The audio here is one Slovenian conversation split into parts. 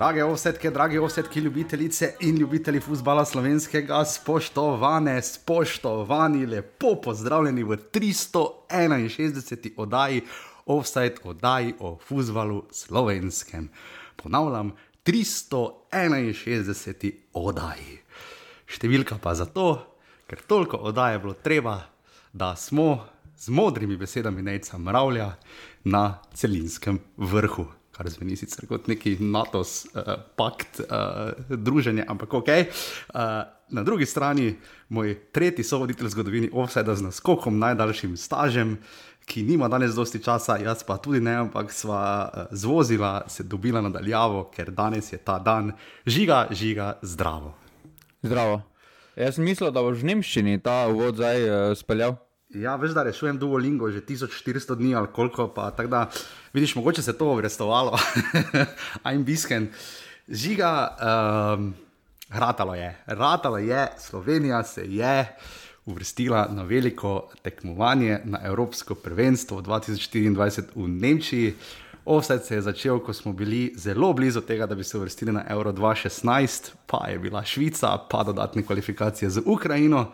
Drage ovsetke, drage ovsetke, ljubitelice in ljubitelji futbola slovenskega, spoštovane, spoštovani, lepo pozdravljeni v 361. oddaji Offside, oddaji o futbalu slovenskem. Ponavljam, 361. oddaji. Številka pa zato, ker toliko oddaj je bilo treba, da smo z modrimi besedami Nejca Mravlja na celinskem vrhu kar zveni sicer kot neki NATO uh, eh, pakt, uh, druženje, ampak ok. Uh, na drugi strani moj tretji sovoditelj v zgodovini Offside z naskokom, najdaljšim stažem. Ki nima danes dosti časa, jaz pa tudi ne, ampak sva zvozila, se dobila nadaljavo, ker danes je ta dan, žiga, žiga, zdravo. Zdravo. Jaz sem mislil, da boš v Nemščini ta uvod zdaj uh, speljal. Ja, veš, da rešujem Duolingo že 1400 dni ali koliko, pa tako da vidiš, mogoče se to obrestovalo, ajn bisken. Žiga, um, ratalo je, ratalo je, Slovenija se je uvrstila na veliko tekmovanje na Evropsko prvenstvo 2024 v Nemčiji. Offset se je začel, ko smo bili zelo blizu tega, da bi se uvrstili na Euro 2016, pa je bila Švica, pa dodatne kvalifikacije z Ukrajino.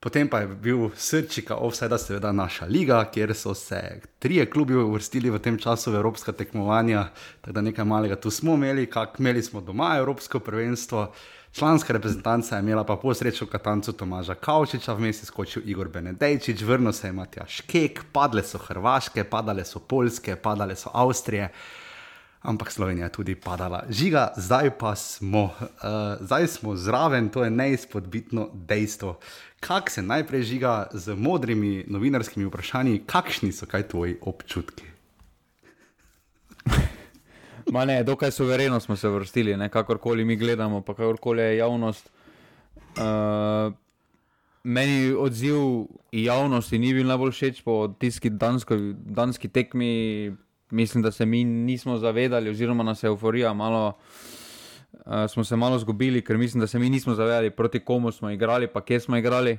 Potem pa je bil srčika offsajda, seveda naša liga, kjer so se trije klubi uvrstili v tem času v evropska tekmovanja, tako da nekaj malega tu smo imeli, kak imeli smo doma Evropsko prvenstvo. Članska reprezentanca je imela pa po srečo Katancu Tomaža Kavčiča, vmes je skočil Igor Benedejčič, vrnil se je Matja Škek, padle so Hrvaške, padale so Poljske, padale so Avstrije ampak Slovenija je tudi padala. Žiga, zdaj pa smo, uh, zdaj smo zraven, to je neizpodbitno dejstvo. Kak se najprej žiga z modrimi novinarskimi vprašanji, kakšni so kaj tvoji občutki? Ma ne, dokaj suvereno smo se vrstili, ne, kakorkoli mi gledamo, pa kakorkoli je javnost. Uh, meni odziv javnosti ni bil najbolj všeč po tiski dansko, danski tekmi mislim, da se mi nismo zavedali, oziroma nas je euforija malo. Uh, smo se malo zgubili, ker mislim, da se mi nismo zavedali, proti komu smo igrali, pa kje smo igrali.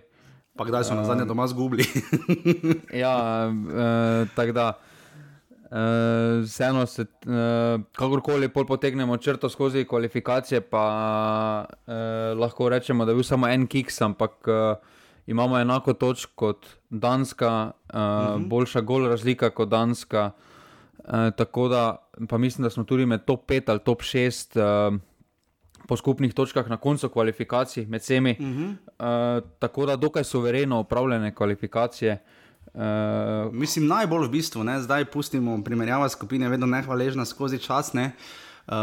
Pa kdaj smo uh, na zadnje doma zgubili. ja, uh, tako da. Uh, vseeno se, uh, kakorkoli potegnemo črto skozi kvalifikacije, pa uh, lahko rečemo, da je bil samo en kiks, ampak uh, imamo enako točko kot Danska, uh, uh -huh. boljša gol razlika kot Danska. Uh, Eh, tako da, pa mislim, da smo tudi med top 5 ali top 6 uh, eh, po skupnih točkah na koncu kvalifikacij med vsemi. Uh -huh. uh, tako da, dokaj suvereno upravljene kvalifikacije. Uh, mislim, najbolj v bistvu, ne? zdaj pustimo primerjava skupine, vedno nehvaležna skozi čas. Ne? Uh,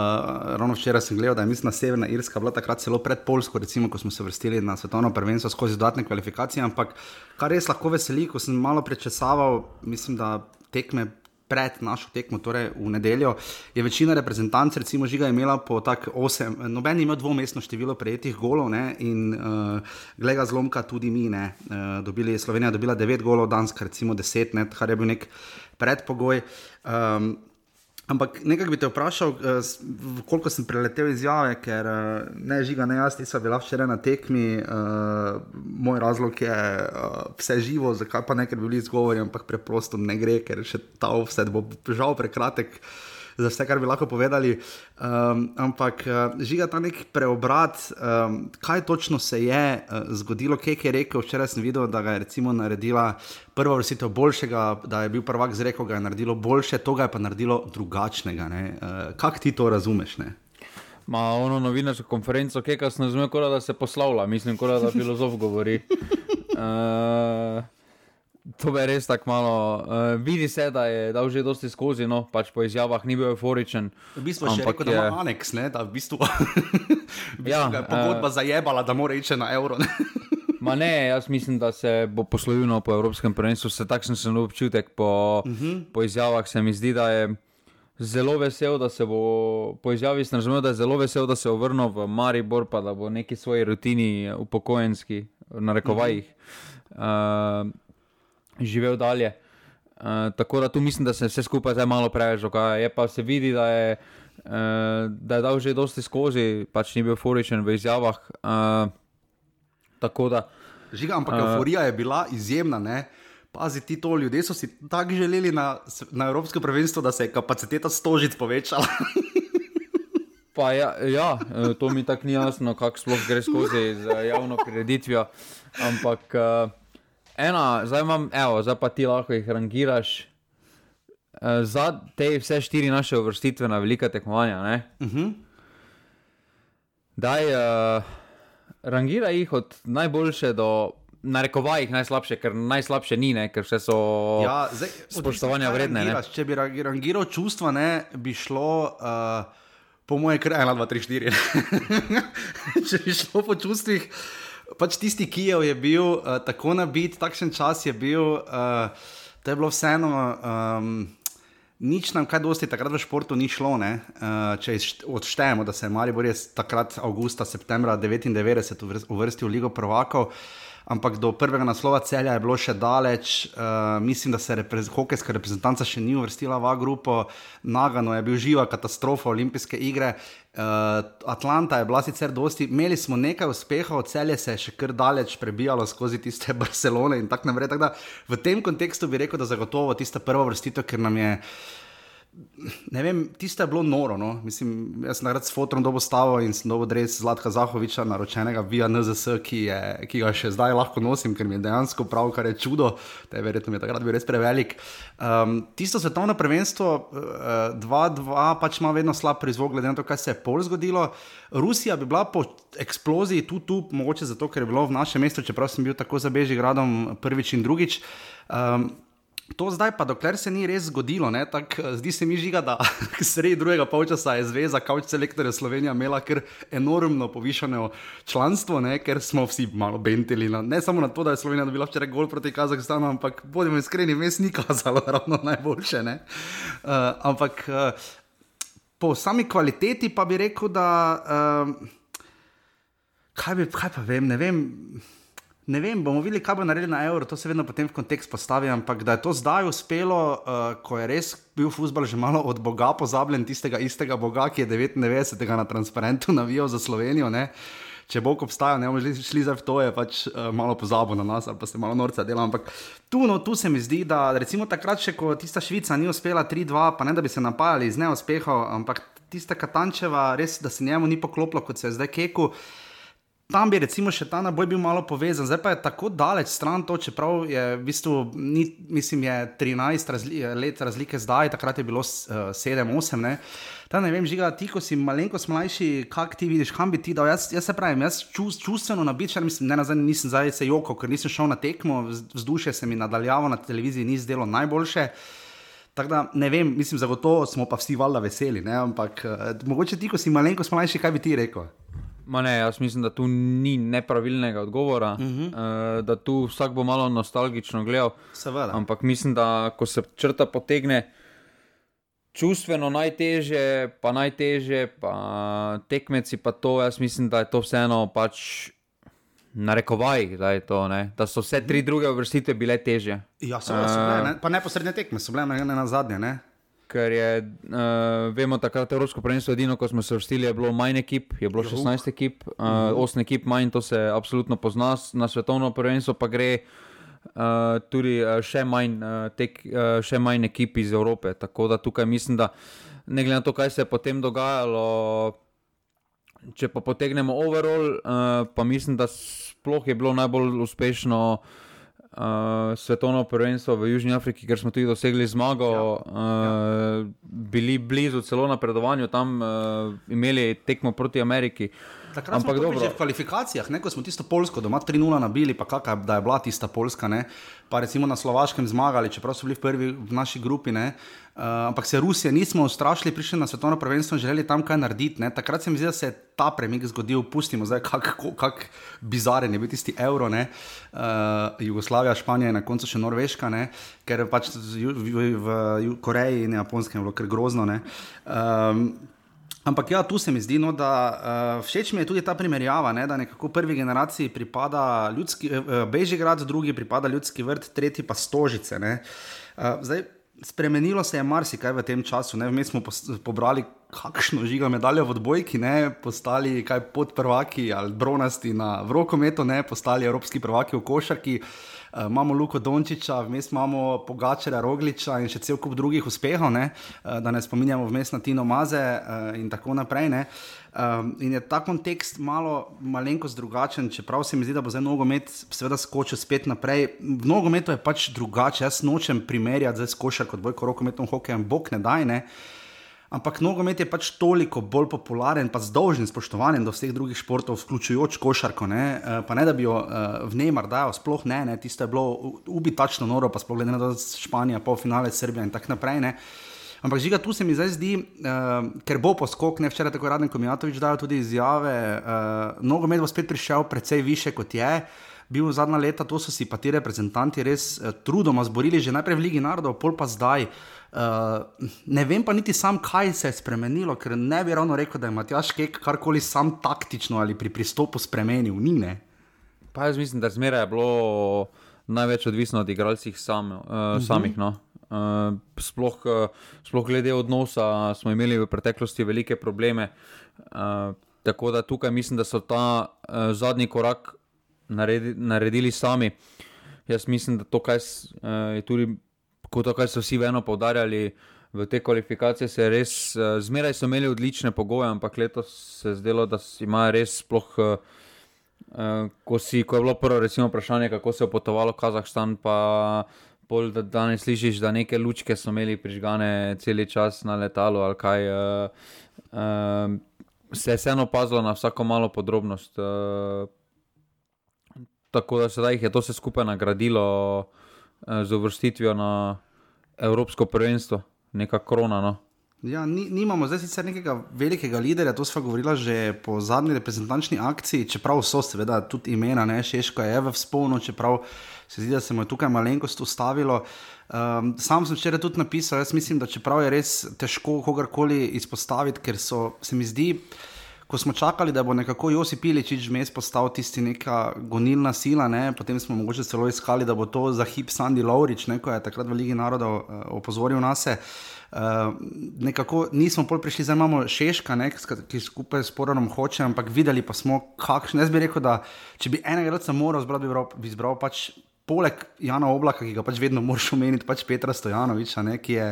ravno včeraj sem gledal, da je mislim, Severna Irska bila takrat celo pred Polsko, recimo, ko smo se vrstili na svetovno prvenstvo skozi dodatne kvalifikacije. Ampak kar res lahko veseli, ko sem malo prečesaval, mislim, da tekme pred našo tekmo, torej v nedeljo, je večina reprezentanc, recimo Žiga, imela po tako osem, noben ima dvomestno število prejetih golov ne, in uh, glede zlomka tudi mi, ne, uh, dobili, Slovenija dobila devet golov, Danska recimo deset, ne, kar je bil nek predpogoj. Um, Ampak nekaj bi te vprašal, uh, koliko sem preletel izjave, ker uh, ne žiga, ne jaz, nisem bila včeraj na tekmi. Uh, moj razlog je uh, vse živo, zakaj pa ne, ker bi bili izgovori, ampak preprosto ne gre, ker še ta vse bo žal prekratek. Uh, za vse, kar bi lahko povedali. Um, ampak uh, žiga ta nek preobrat, um, kaj točno se je uh, zgodilo, kaj je rekel. Včeraj sem videl, da ga je recimo naredila prva vrstitev boljšega, da je bil prvak zrekel, da je naredilo boljše, to ga je pa naredilo drugačnega. Uh, kaj ti to razumeš? Ne? Ma ono novinarsko konferenco, kaj kas ne razume, da se poslavlja, mislim, da filozof govori. Uh, To je res tako malo. Uh, vidi se, da je dal že dosti skozi, no pač po izjavah ni bil euforičen. V bistvu je rekel, da ima aneks, ne? da v bistvu, v bistvu ja, je pogodba uh, zajebala, da mora iti na evro. Ne? Ma ne, jaz mislim, da se bo poslovil no, po Evropskem prvenstvu. Takšen sem občutek po, uh mhm. -huh. po izjavah. Se mi zdi, da je zelo vesel, da se bo po izjavi razumel, da je zelo vesel, da se bo vrnil v Maribor, pa da bo neki svoji rutini upokojenski, na rekovajih. Uh -huh. uh, živel dalje. Uh, tako da tu mislim, da se vse skupaj zdaj malo preveč dogaja. Je pa se vidi, da je, uh, da je dal že dosti skozi, pač ni bil furičen v izjavah. Uh, tako da. Žiga, ampak uh, euforija je bila izjemna. Ne? Pazi ti to, ljudje so si tako želeli na, na Evropsko prvenstvo, da se je kapaciteta stožic povečala. Pa ja, ja, to mi tako ni jasno, kako sploh gre skozi z javno prireditvijo. Ampak uh, ena, zdaj imam, evo, zdaj pa ti lahko jih rangiraš. Uh, za te vse štiri naše uvrstitve na velika tekmovanja, uh Mhm. -huh. daj, uh, rangira jih od najboljše do narekovajih najslabše, ker najslabše ni, ne? ker vse so Ja, zdaj, spoštovanja vredne. Ne? Če bi rangi- rangiral čustva, ne, bi šlo, uh, po mojem, kar 1, 2, 3, 4. Če bi šlo po čustvih, pač tisti Kijev je bil uh, tako nabit, takšen čas je bil, uh, da je bilo vseeno. Um, Nič nam kaj dosti takrat v športu ni šlo, ne? uh, če odštejemo, da se je Maribor res takrat avgusta, septembra 99 uvr- uvrstil v Ligo prvakov, ampak do prvega naslova celja je bilo še daleč. Uh, mislim, da se repre hokejska reprezentanca še ni uvrstila v A grupo, Nagano je bil živa katastrofa olimpijske igre. Uh, Atlanta je bila sicer dosti, imeli smo nekaj uspehov, celje se je še kar daleč prebijalo skozi tiste Barcelone in tako naprej. Tak da, v tem kontekstu bi rekel, da zagotovo tista prva vrstitev, ker nam je. Ne vem, tisto je bilo noro. No? Mislim, jaz sem takrat s fotom dobo stavil in sem dobo res Zlatka Zahoviča, naročenega via NZS, ki, je, ki ga še zdaj lahko nosim, ker mi je dejansko prav, kar je čudo, je verjetno mi je takrat bil res prevelik. Um, tisto svetovno prvenstvo 2-2 uh, pač ima vedno slab prizvok, glede na to, kaj se je pol zgodilo. Rusija bi bila po eksploziji tu, tu, mogoče zato, ker je bilo v našem mestu, čeprav sem bil tako za Bežigradom prvič in drugič. Um, To zdaj, pa dokler se ni res zgodilo, tak, eh, zdi se mi žiga, da sredi drugega polčasa je zveza Kauč Selektorja Slovenija imela kar enormno povišano članstvo, ne, ker smo vsi malo bentili. Na, ne samo na to, da je Slovenija dobila včeraj gol proti Kazahstanu, ampak bodimo iskreni, mes ni kazalo ravno najboljše. Ne. Uh, ampak uh, po sami kvaliteti pa bi rekel, da. Uh, kaj, bi, kaj pa vem, ne vem. Ne vem, bomo videli, kaj bo naredili na evro, to se vedno potem v kontekst postavi, ampak da je to zdaj uspelo, uh, ko je res bil futbol že malo od Boga pozabljen, tistega istega Boga, ki je 99. na transparentu navijal za Slovenijo. Ne? Če Bog obstaja, ne bomo šli, šli za to, je pač uh, malo pozabo na nas, ali pa se malo norca dela. Ampak tu, no, tu se mi zdi, da recimo takrat, še ko tista Švica ni uspela 3-2, pa ne da bi se napajali iz neuspehov, ampak tista Katančeva, res, da se njemu ni poklopilo, kot se je zdaj keku. Tam bi recimo še ta naboj bil malo povezan, zdaj pa je tako daleč stran to, čeprav je v bistvu, ni, mislim, je 13 razli let razlike zdaj, takrat je bilo uh, 7-8. Ta ne vem, žiga, ti, ko si malenkost mlajši, kak ti vidiš, kam bi ti dal. Jaz, jaz se pravim, jaz čus, čustveno nabičan, mislim, ne nazaj, nisem zdaj se joko, ker nisem šel na tekmo, vzdušje se mi nadaljavo na televiziji ni zdelo najboljše. Tako da ne vem, mislim, zagotovo smo pa vsi valjda veseli, ne? ampak uh, mogoče ti, ko si malenkost mlajši, kaj bi ti rekel? Ma ne, jaz mislim, da tu ni nepravilnega odgovora, uh -huh. uh, da tu vsak bo malo nostalgično gledal. Seveda. Ampak mislim, da ko se črta potegne, čustveno najteže, pa najteže, pa tekmeci pa to, jaz mislim, da je to vseeno pač. Narekovaj, da, to, da so vse tri druge vrstitve bile teže. Ja, so, so bile, ne? pa neposredne tekme so bile na, na zadnje. Ne? Ker je, uh, vemo, takrat Evropsko prvenstvo, edino, ko smo se vrstili, je bilo manj ekip, je bilo 16 ekip, uh, 8 ekip manj, to se absolutno pozna, na svetovno prvenstvo pa gre uh, tudi uh, še, manj, uh, tek, uh, še manj ekip iz Evrope. Tako da tukaj mislim, da ne glede na to, kaj se je potem dogajalo. Če pa potegnemo overall, uh, pa mislim, da sploh je bilo najbolj uspešno uh, svetovno prvenstvo v Južni Afriki, ker smo tudi dosegli zmago, ja. Uh, ja. bili blizu celo napredovanju, tam uh, imeli tekmo proti Ameriki. Takrat Ampak smo že v kvalifikacijah, ne, ko smo tisto Polsko doma 3-0 nabili, pa kakaj, da je bila tista Polska, ne, pa recimo na Slovaškem zmagali, čeprav so bili v prvi v naši grupi. Ne, uh, ampak se Rusije nismo ustrašili, prišli na svetovno prvenstvo in želeli tam kaj narediti. Ne. Takrat se mi zdi, da se je ta premik zgodil, pustimo zdaj, kako kak bizaren je bil tisti evro, ne, uh, Jugoslavija, Španija in na koncu še Norveška, ne, ker pač v, v, v Koreji in Japonskem je bilo kar grozno. Ne, um, Ampak ja, tu se mi zdi, no, da uh, všeč mi je tudi ta primerjava, ne, da nekako prvi generaciji pripada ljudski, uh, Bežigrad, drugi pripada ljudski vrt, tretji pa stožice. Uh, zdaj, spremenilo se je marsikaj v tem času. Ne. Mi smo pobrali kakšno žiga medaljo v odbojki, ne, postali kaj podprvaki ali bronasti na vrokometu, ne, postali evropski prvaki v košarki. Uh, imamo Luko Dončiča, vmes imamo Pogačera, Rogliča in še cel kup drugih uspehov, ne? Uh, da ne spominjamo vmes na Tino Maze uh, in tako naprej. Um, in je ta kontekst malo malenkost drugačen, čeprav se mi zdi, da bo zdaj nogomet seveda skočil spet naprej. V nogometu je pač drugače, jaz nočem primerjati zdaj s košarko, kot bojko rokometom, hokejem, bog ne daj. Ne? Ampak nogomet je pač toliko bolj popularen, pa z dolžnim spoštovanjem do vseh drugih športov, vključujoč košarko. Ne? Uh, pa ne da bi jo uh, v Neymar dajal, sploh ne, ne? tisto je bilo ubitačno noro, pa sploh glede na to, da je Španija, pol finale Srbija in tako naprej. Ne? Ampak žiga tu se mi zdaj zdi, uh, ker bo poskok, ne včeraj tako raden, ko mi je Atovič dal tudi izjave, uh, nogomet bo spet prišel precej više kot je. Bil zadnja leta, to so si pa ti reprezentanti res uh, trudoma zborili, že najprej v Ligi narodov, pol pa zdaj. Uh, Uh, ne vem pa niti sam, kaj se je spremenilo, ker ne bi ravno rekel, da je Matjaš Kek karkoli sam taktično ali pri pristopu spremenil. Ni ne. Pa jaz mislim, da zmeraj je bilo največ odvisno od igralcev sam, uh, uh -huh. samih. No. Uh, sploh, uh, sploh glede odnosa smo imeli v preteklosti velike probleme. Uh, tako da tukaj mislim, da so ta uh, zadnji korak naredi, naredili sami. Jaz mislim, da to, kar uh, je tudi to, kar so vsi vedno povdarjali v te kvalifikacije, se res, uh, zmeraj so imeli odlične pogoje, ampak letos se je zdelo, da imajo res sploh. Uh, ko, si, ko je bilo prvo recimo, vprašanje, kako se je potovalo v Kazahstan, pa pol, da danes slišiš, da neke lučke so imeli prižgane cel čas na letalu ali kaj. Uh, uh, se je vseeno opazilo na vsako malo podrobnost. Uh, tako da sedaj je to vse skupaj nagradilo. Eh, z uvrstitvijo na Evropsko prvenstvo, neka krona. No. Ja, ni, nimamo zdaj sicer nekega velikega lidera, to smo govorili že po zadnji reprezentančni akciji, čeprav so seveda tudi imena, ne Šeško je v spolno, čeprav se zdi, da se mu je tukaj malenkost ustavilo. Um, sam sem včeraj tudi napisal, jaz mislim, da čeprav je res težko kogarkoli izpostaviti, ker so, se mi zdi ko smo čakali, da bo nekako Josip Piličič vmes postal tisti neka gonilna sila, ne? potem smo mogoče celo iskali, da bo to za hip Sandy Laurič, ko je takrat v Ligi narodov uh, opozoril nas. Uh, nekako nismo pol prišli, zdaj imamo Šeška, ne, ki skupaj s Poronom hoče, ampak videli pa smo, kakšno. Jaz bi rekel, da če bi enega roca moral zbrati, bi, bi izbral pač poleg Jana Oblaka, ki ga pač vedno moraš omeniti, pač Petra Stojanoviča, ne, ki je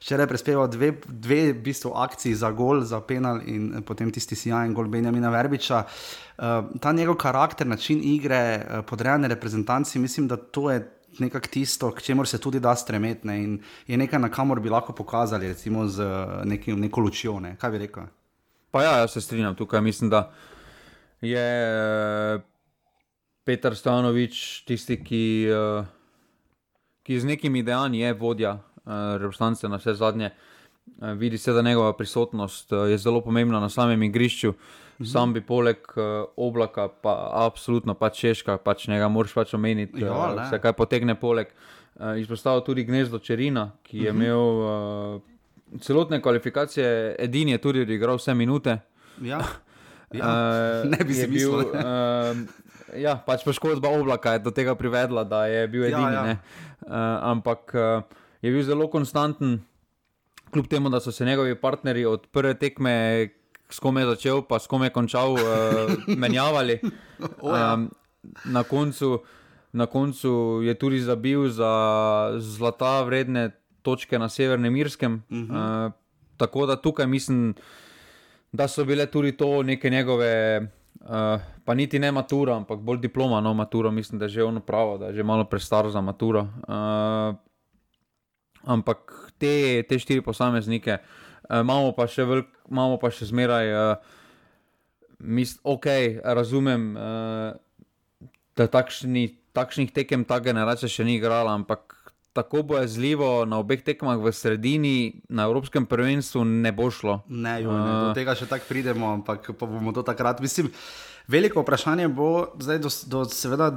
včeraj prispeval dve, dve v bistvu akciji za gol, za penal in potem tisti sijajen gol Benjamina Verbiča. Uh, ta njegov karakter, način igre, uh, podrejene reprezentanci, mislim, da to je nekako tisto, k čemu se tudi da stremeti ne, in je nekaj, na kamor bi lahko pokazali, recimo z nekim, neko lučijo. Ne. Kaj bi rekel? Pa ja, jaz se strinjam tukaj. Mislim, da je Petr Stanovič tisti, ki, ki z nekimi dejanji je vodja Eh, reprezentance na vse zadnje. Eh, vidi se, da njegova prisotnost eh, je zelo pomembna na samem igrišču. Mhm. Sam bi poleg oblaka, pa absolutno pač češka, pač njega moraš pač omeniti, da se kaj potegne poleg. Izpostavil tudi gnezdo Čerina, ki je mhm. imel uh, celotne kvalifikacije, edini je tudi igral vse minute. Ja. Ja, uh, ne bi si bil. Uh, ja, pač poškodba oblaka je do tega privedla, da je bil ja, edini. Ja, ja. Uh, ampak uh, je bil zelo konstanten, kljub temu, da so se njegovi partnerji od prve tekme, s kom je začel, pa s kom je končal, uh, menjavali. Um, na, koncu, na koncu je tudi zabil za zlata vredne točke na Severnem Irskem. Uh -huh. uh, tako da tukaj mislim, da so bile tudi to neke njegove. Uh, pa niti ne matura, ampak bolj diploma, no, matura, mislim, da je že ono pravo, da je že malo prestar za maturo. Uh, ampak te, te štiri posameznike uh, imamo pa še, velik, imamo pa še zmeraj, uh, mis, ok, razumem, uh, da takšni, takšnih tekem ta generacija še ni igrala, ampak. Tako bo je zlivo na obeh tekmah v sredini, na Evropskem prvenstvu ne bo šlo. Ne, jo, ne do tega še tako pridemo, ampak bomo to takrat. Mislim, veliko vprašanje bo, zdaj do, do seveda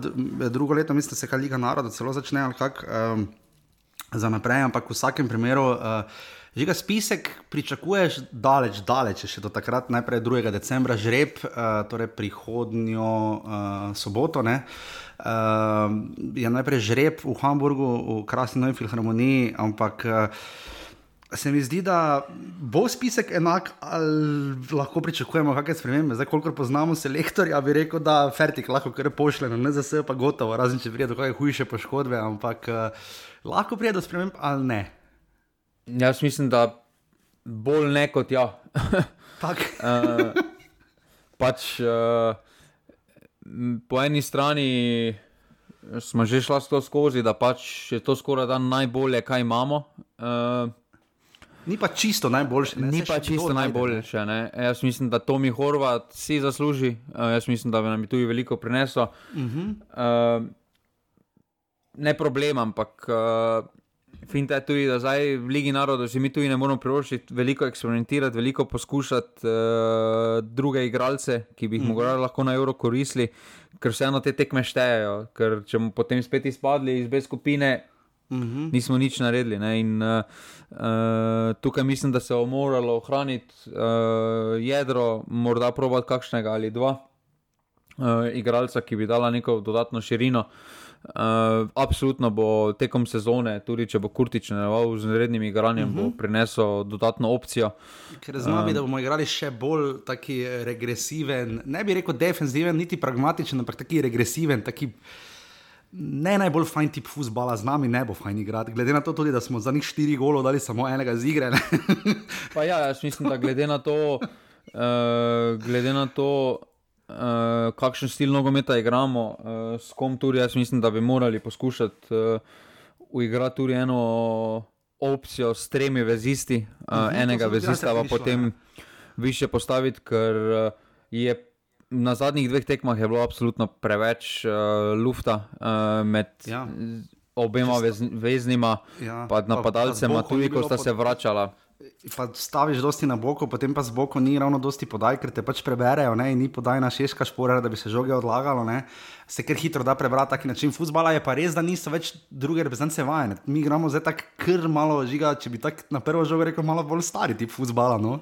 drugo leto, mislim, da se Liga naroda celo začne ali kako. Um, za naprej, ampak v vsakem primeru. Uh, Že ga spisek pričakuješ daleč, daleč, še do takrat, najprej 2. decembra, žreb, uh, torej prihodnjo uh, soboto. Uh, je najprej žreb v Hamburgu, v krasni novi filharmoniji, ampak uh, se mi zdi, da bo spisek enak, ali lahko pričakujemo kakšne spremembe. Zdaj, kolikor poznamo selektorja, bi rekel, da Fertik lahko kar pošle na NZS, pa gotovo, razen če pride do kakšne hujše poškodbe, ampak uh, lahko pride do sprememb ali ne. Jaz mislim, da bolj ne kot ja. uh, pač, uh, po eni strani smo že šli skozi, da pač je to skoraj da najbolje, kaj imamo. Uh, Ni pa čisto najboljše. Ne? Ni pa čisto najboljše. Ne? Jaz mislim, da to mi Horvat si zasluži. Uh, jaz mislim, da bi nam tudi veliko prineslo. Uh -huh. uh, ne problem, ampak uh, finta je tudi, da zdaj v Ligi narodov si mi tudi ne moramo privoščiti veliko eksperimentirati, veliko poskušati uh, druge igralce, ki bi jih -huh. morda lahko na Euro koristili, ker vseeno te tekme štejejo. Ker če bomo potem spet izpadli iz B skupine. Mhm. -huh. Nismo nič naredili. In, uh, uh, tukaj mislim, da se je moralo ohraniti uh, jedro, morda probati kakšnega ali dva uh, igralca, ki bi dala neko dodatno širino. Uh, absolutno bo tekom sezone, tudi če bo Kurtič nadaljeval z rednim igranjem, uh -huh. bo mhm. prinesel dodatno opcijo. Ker znam, um, da bomo igrali še bolj regresiven, ne bi rekel defensiven, niti pragmatičen, ampak taki regresiven. Taki ne najbolj fajn tip futbola, z nami ne bo fajn igrati. Glede na to, tudi, da smo za njih štiri golo dali samo enega z igre. ja, jaz mislim, da glede na to, uh, glede na to uh, kakšen stil nogometa igramo, uh, s kom tudi jaz mislim, da bi morali poskušati uh, uigrati tudi eno opcijo s tremi vezisti, uh, uh -huh, enega vezista pa potem ja. više postaviti, ker uh, je na zadnjih dveh tekmah je bilo absolutno preveč uh, lufta uh, med ja. obema vez, veznima, ja. pa napadalcema, tudi ko sta se vračala. Pa staviš dosti na boko, potem pa z boko ni ravno dosti podaj, ker te pač preberejo, ne? in ni podaj na šeška špora, da bi se žoge odlagalo. Ne? Se ker hitro da prebrati taki način. Futbala je pa res, da niso več druge reprezentance vajene. Mi gremo zdaj tako kr malo žiga, če bi tako na prvo žogo rekel, malo bolj stari tip futbala. No?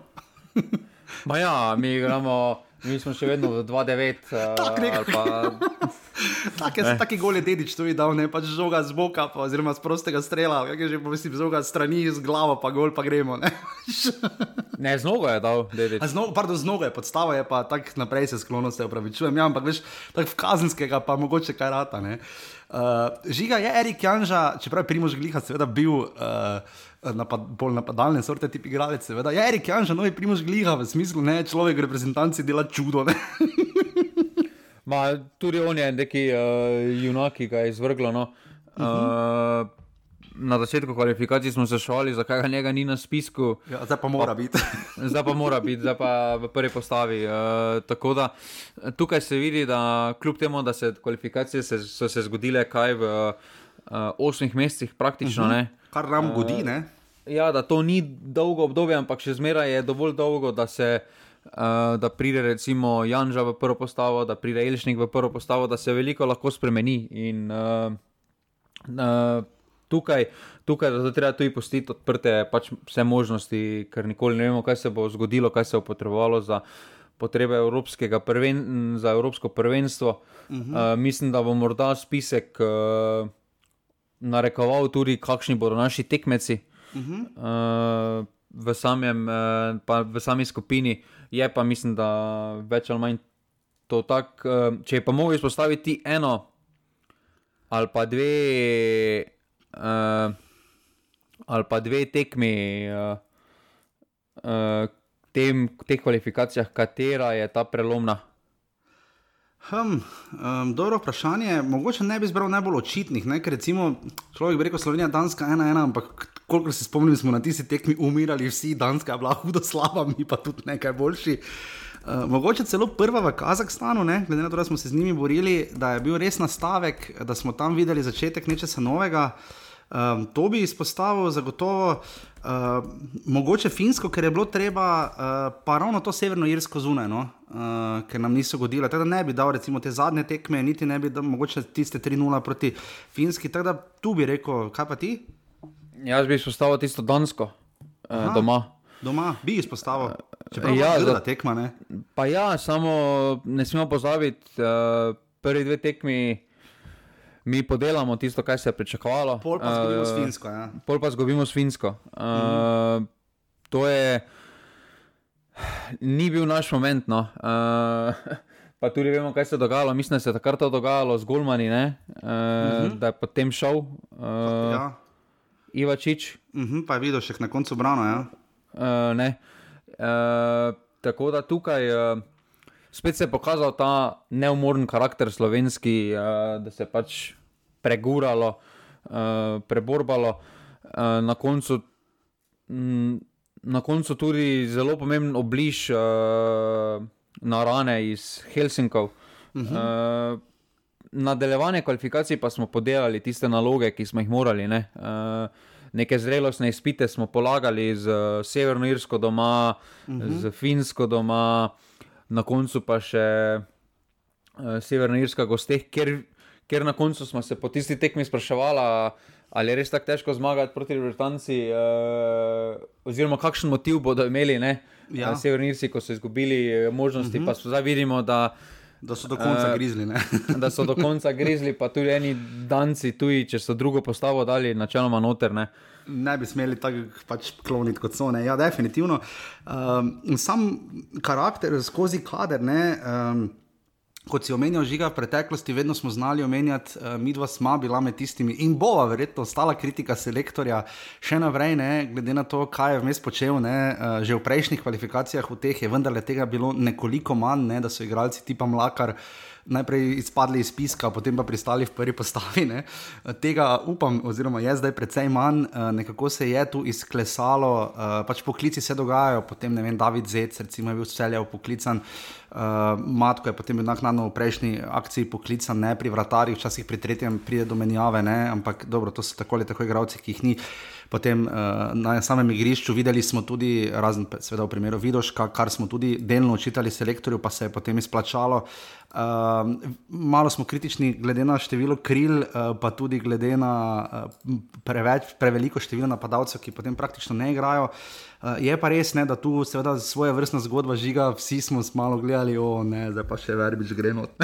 Ma ja, mi gremo. Mi smo še vedno v 2-9. Tako je, tako goli dedič to videl, ne pač žoga z boka, pa, oziroma z prostega strela, kaj je že povesti, žoga z strani, z glavo, pa gol, pa gremo. Ne, ne z nogo je dal, dedič. Z nogo, pardon, z nogo je, podstava je pa tako naprej se sklono, se upravičujem, ja, ampak veš, tako v kazenskega, pa mogoče kaj rata. Uh, žiga je Erik Janža, čeprav je Primož Gliha seveda bil. Uh, napad, bolj napadalne sorte tip igralec. Seveda. Ja, Erik Janš, novi primož gliha v smislu, ne človek, reprezentanci dela čudo. Ma, tudi on je neki uh, junak, ki ga je izvrglo. No. Uh -huh. uh, na začetku kvalifikacij smo se šali, zakaj ga njega ni na spisku. Ja, zdaj pa mora biti. zdaj pa mora biti, zdaj pa v prvi postavi. Uh, tako da tukaj se vidi, da kljub temu, da se kvalifikacije se, so se zgodile kaj v uh, osmih mesecih, praktično uh mhm. -huh. ne. Kar nam godi, ne? Uh, ja, da to ni dolgo obdobje, ampak še zmeraj je dovolj dolgo, da se. Uh, da pride recimo Janža v prvo postavo, da pride Elšnik v prvo postavo, da se veliko lahko spremeni. In uh, uh, tukaj, tukaj da treba tudi postiti odprte pač vse možnosti, ker nikoli ne vemo, kaj se bo zgodilo, kaj se bo potrebovalo za potrebe Evropskega prven, za Evropsko prvenstvo. Uh -huh. uh, mislim, da bo morda spisek uh, narekoval tudi, kakšni bodo naši tekmeci. Uh -huh. uh, v, samem, uh, v sami skupini je pa, mislim, da več ali manj to tako. Uh, če pa mogo izpostaviti eno ali pa dve, uh, ali pa dve tekmi uh, uh, tem, teh kvalifikacijah, katera je ta prelomna. Hm, um, dobro vprašanje. Mogoče ne bi izbral najbolj očitnih, ne? ker recimo človek bi rekel Slovenija, Danska, ena, ena, ampak koliko se spomnim, smo na tisti tekmi umirali vsi, Danska je bila hudo slaba, mi pa tudi nekaj boljši. Uh, mogoče celo prva v Kazahstanu, ne? glede na to, da smo se z njimi borili, da je bil res nastavek, da smo tam videli začetek nečesa novega. Um, to bi izpostavil zagotovo, uh, mogoče finsko, ker je bilo treba, uh, pa ravno to severno irsko zunaj, no? uh, ker nam niso godile. Teda ne bi dal recimo te zadnje tekme, niti ne bi dal mogoče tiste 3-0 proti finski. Tako da tu bi rekel, kaj pa ti? Jaz bi izpostavil tisto Dansko, eh, doma. Doma bi izpostavil, če bi ja, za tekma. Ne? Pa ja, samo ne smemo pozabiti, uh, prvi dve tekmi. mi podelamo tisto, kar se je pričakovalo. Pol pa zgubimo uh, s Finsko. Ja. Pol pa zgubimo s Finsko. Uh, mm -hmm. To je. Ni bil naš moment. No. Uh, pa tudi vemo, kaj se je dogajalo. Mislim, da se je takrat to dogajalo z Gulmani, uh, mm -hmm. da je potem šel uh, ja. Ivačič. Mm -hmm, pa je videl še na koncu brano. Ja. Uh, uh, tako da tukaj. Uh, spet se je pokazal ta neumoren karakter slovenski, uh, da se je pač preguralo, uh, preborbalo. Uh, na, koncu, m, na koncu tudi zelo pomemben obliž uh, na rane iz Helsinkov. Uh -huh. uh, nadaljevanje kvalifikacij pa smo podelali tiste naloge, ki smo jih morali. Ne? Uh, Neke zrelostne izpite smo polagali z Severno Irsko doma, uh -huh. z Finsko doma, uh, na koncu pa še uh, Severna Irska gosteh, ker, ker na koncu smo se po tisti tekmi spraševali, ali je res tako težko zmagati proti Britanci, uh, oziroma kakšen motiv bodo imeli ja. uh, Severni Irci, ko so izgubili možnosti, uh -huh. pa zdaj vidimo, da. Da so do konca uh, grizli. da so do konca grizli, pa tudi eni danci, tuji, če so drugo postavo dali, načeloma noter. Ne. ne bi smeli tako pač kloniti kot so. Ne. Ja, definitivno. Um, sam karakter skozi kader. Ne, um, Kot si omenil, žiga v preteklosti, vedno smo znali omenjati, uh, mi dva smo bila med tistimi in bova, verjetno, ostala kritika selektorja še naprej, ne, glede na to, kaj je vmes počel. Ne, uh, že v prejšnjih kvalifikacijah v teh je vendarle tega bilo nekoliko manj, ne, da so igralci tipa Mlakar najprej izpadli iz spiska, potem pa pristali v prvi postavi. Ne. Tega upam, oziroma je zdaj precej manj, eh, nekako se je tu izklesalo, eh, pač poklici se dogajajo, potem ne vem, David Zec, recimo, je bil celjev poklican. Uh, Matko je potem naknadno v prejšnji akciji poklican, ne pri vratarjih, včasih pri tretjem pride do menjave, ne? ampak dobro, to so tako ali tako igravci, ki jih ni. Potem uh, na samem igrišču videli smo tudi, razen seveda v primeru Vidoška, kar smo tudi delno učitali selektorju, pa se je potem izplačalo. Uh, malo smo kritični glede na število kril, uh, pa tudi glede na uh, preveč, preveliko število napadalcev, ki potem praktično ne igrajo. Uh, je pa res, ne, da tu seveda svoje vrstna zgodba žiga, vsi smo malo gledali, o ne, zdaj pa še verbič gre not.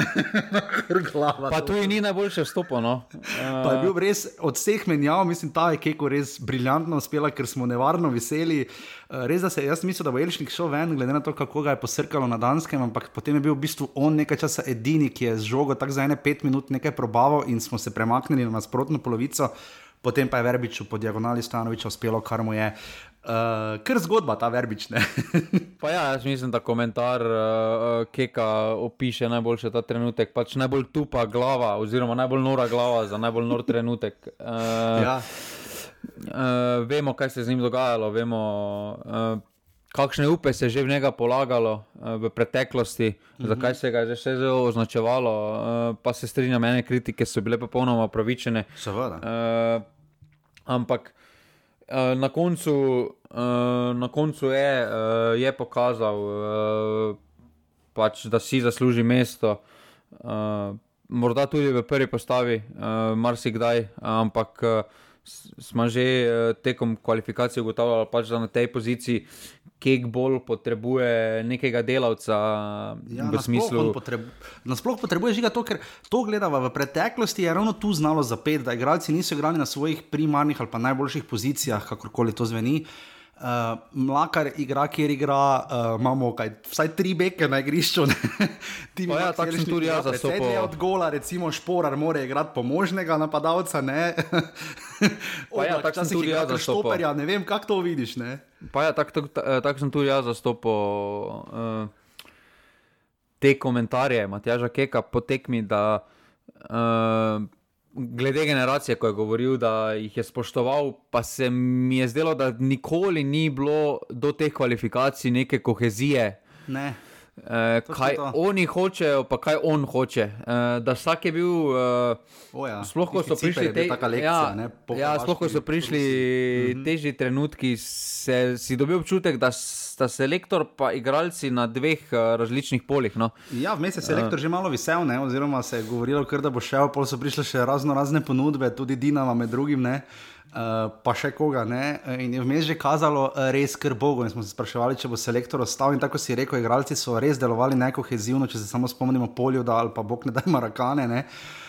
pa tu ni najboljše stopo. No. Uh... Pa je bil res od vseh menjav, mislim, ta je keko res briljantno uspela, ker smo nevarno veseli. Uh, res, da se jaz mislim, da bo Elšnik šel ven, glede na to, kako ga je posrkalo na Danskem, ampak potem je bil v bistvu on nekaj časa edini, ki je z žogo tako za ene pet minut nekaj probaval in smo se premaknili na nasprotno polovico, potem pa je Verbiču po diagonali Stanoviča uspelo, kar mu je. Uh, ker zgodba ta verbič. pa ja, jaz mislim, da komentar uh, Keka opiše najboljše ta trenutek. Pač najbolj tupa glava, oziroma najbolj nora glava za najbolj nor trenutek. Uh, ja. Uh, vemo, kaj se je z njim dogajalo, vemo, uh, kakšne upe se je že v njega polagalo uh, v preteklosti, uh mhm. -huh. zakaj se ga je že vse zelo označevalo. Uh, pa se strinjam, ene kritike so bile popolnoma pravičene. Seveda. Uh, ampak na, koncu, uh, na koncu je, uh, je pokazal, uh, pač, da si zasluži mesto. Uh, morda tudi v prvi postavi, uh, marsikdaj, ampak. Smo že uh, tekom kvalifikacij ugotavljali, pač, da na tej poziciji kek bolj potrebuje nekega delavca. Ja, v smislu, da potreb, nasploh potrebuje žiga to, ker to gledamo v preteklosti, je ravno tu znalo zapeti, da igralci niso igrali na svojih primarnih ali pa najboljših pozicijah, kakorkoli to zveni. Uh, Uh, mlakar igra, kjer igra, uh, imamo kaj, vsaj tri beke na igrišču. Ti imaš ja, takšen tudi jaz, da se lahko od gola, recimo šporar, mora igrati pomožnega napadalca. Ne, ja, tako sem tudi jaz zastopal. Ne vem, kako to vidiš. Ne? Pa ja, tako tak, tak, tak sem tudi jaz zastopal uh, te komentarje, Matjaža Keka, potekmi, da. Uh, glede generacije, ko je govoril, da jih je spoštoval, pa se mi je zdelo, da nikoli ni bilo do teh kvalifikacij neke kohezije. Ne. Uh, kaj oni hočejo, pa kaj on hoče. Uh, da vsak je bil, uh, ja. sploh ko so prišli te lekcije, ja, ne, ja, sploh ko so prišli mm -hmm. težji trenutki, se, si dobil občutek, da sta selektor in igralci na dveh uh, različnih polih. No. Ja, vmes je selektor uh. že malo vesel, ne, oziroma se je govorilo, kr, da bo šel, pa so prišle še razno razne ponudbe, tudi Dinama med drugim. Ne. Uh, pa še koga. Ne? In je vmes že kazalo uh, res kar Bogu. In smo se spraševali, če bo selektor ostal. In tako si rekel, igralci so res delovali nekohezivno, če se samo spomnimo polju, da ali pa Bog ne da marakane. Ne? uh,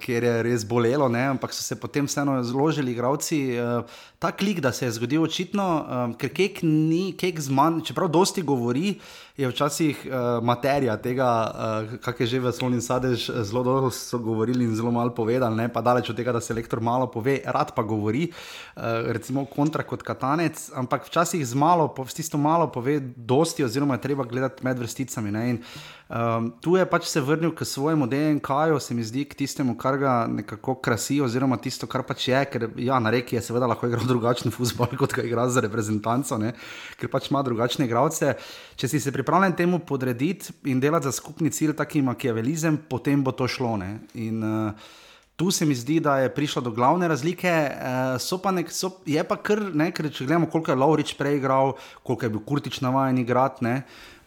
kjer je res bolelo, ne? ampak so se potem vseeno zložili igravci. Uh, ta klik, da se je zgodil očitno, um, ker kek ni, kek zmanj, čeprav dosti govori, je včasih uh, materija tega, uh, kak je že v slovni sadež, zelo dobro so govorili in zelo malo povedali, ne? pa daleč od tega, da se lektor malo pove, rad pa govori, uh, recimo kontra kot katanec, ampak včasih z malo, s tisto malo pove dosti, oziroma je treba gledati med vrsticami. Um, tu je pač se vrnil k svojemu DNK-ju, se mi zdi, k tistemu, kar ga nekako krasi, oziroma tisto, kar pač je, ker ja, na reki je seveda lahko igral drugačen futbol, kot ga igra za reprezentanco, ne? ker pač ima drugačne igralce. Če si se pripravljen temu podrediti in delati za skupni cilj, taki makiavelizem, potem bo to šlo. In, uh, Tu se mi zdi, da je prišlo do glavne razlike. Uh, pa nek, so, je pa kar nekaj, če gledamo, koliko je Laurič prej igral, koliko je bil Kurtič navaden igrati.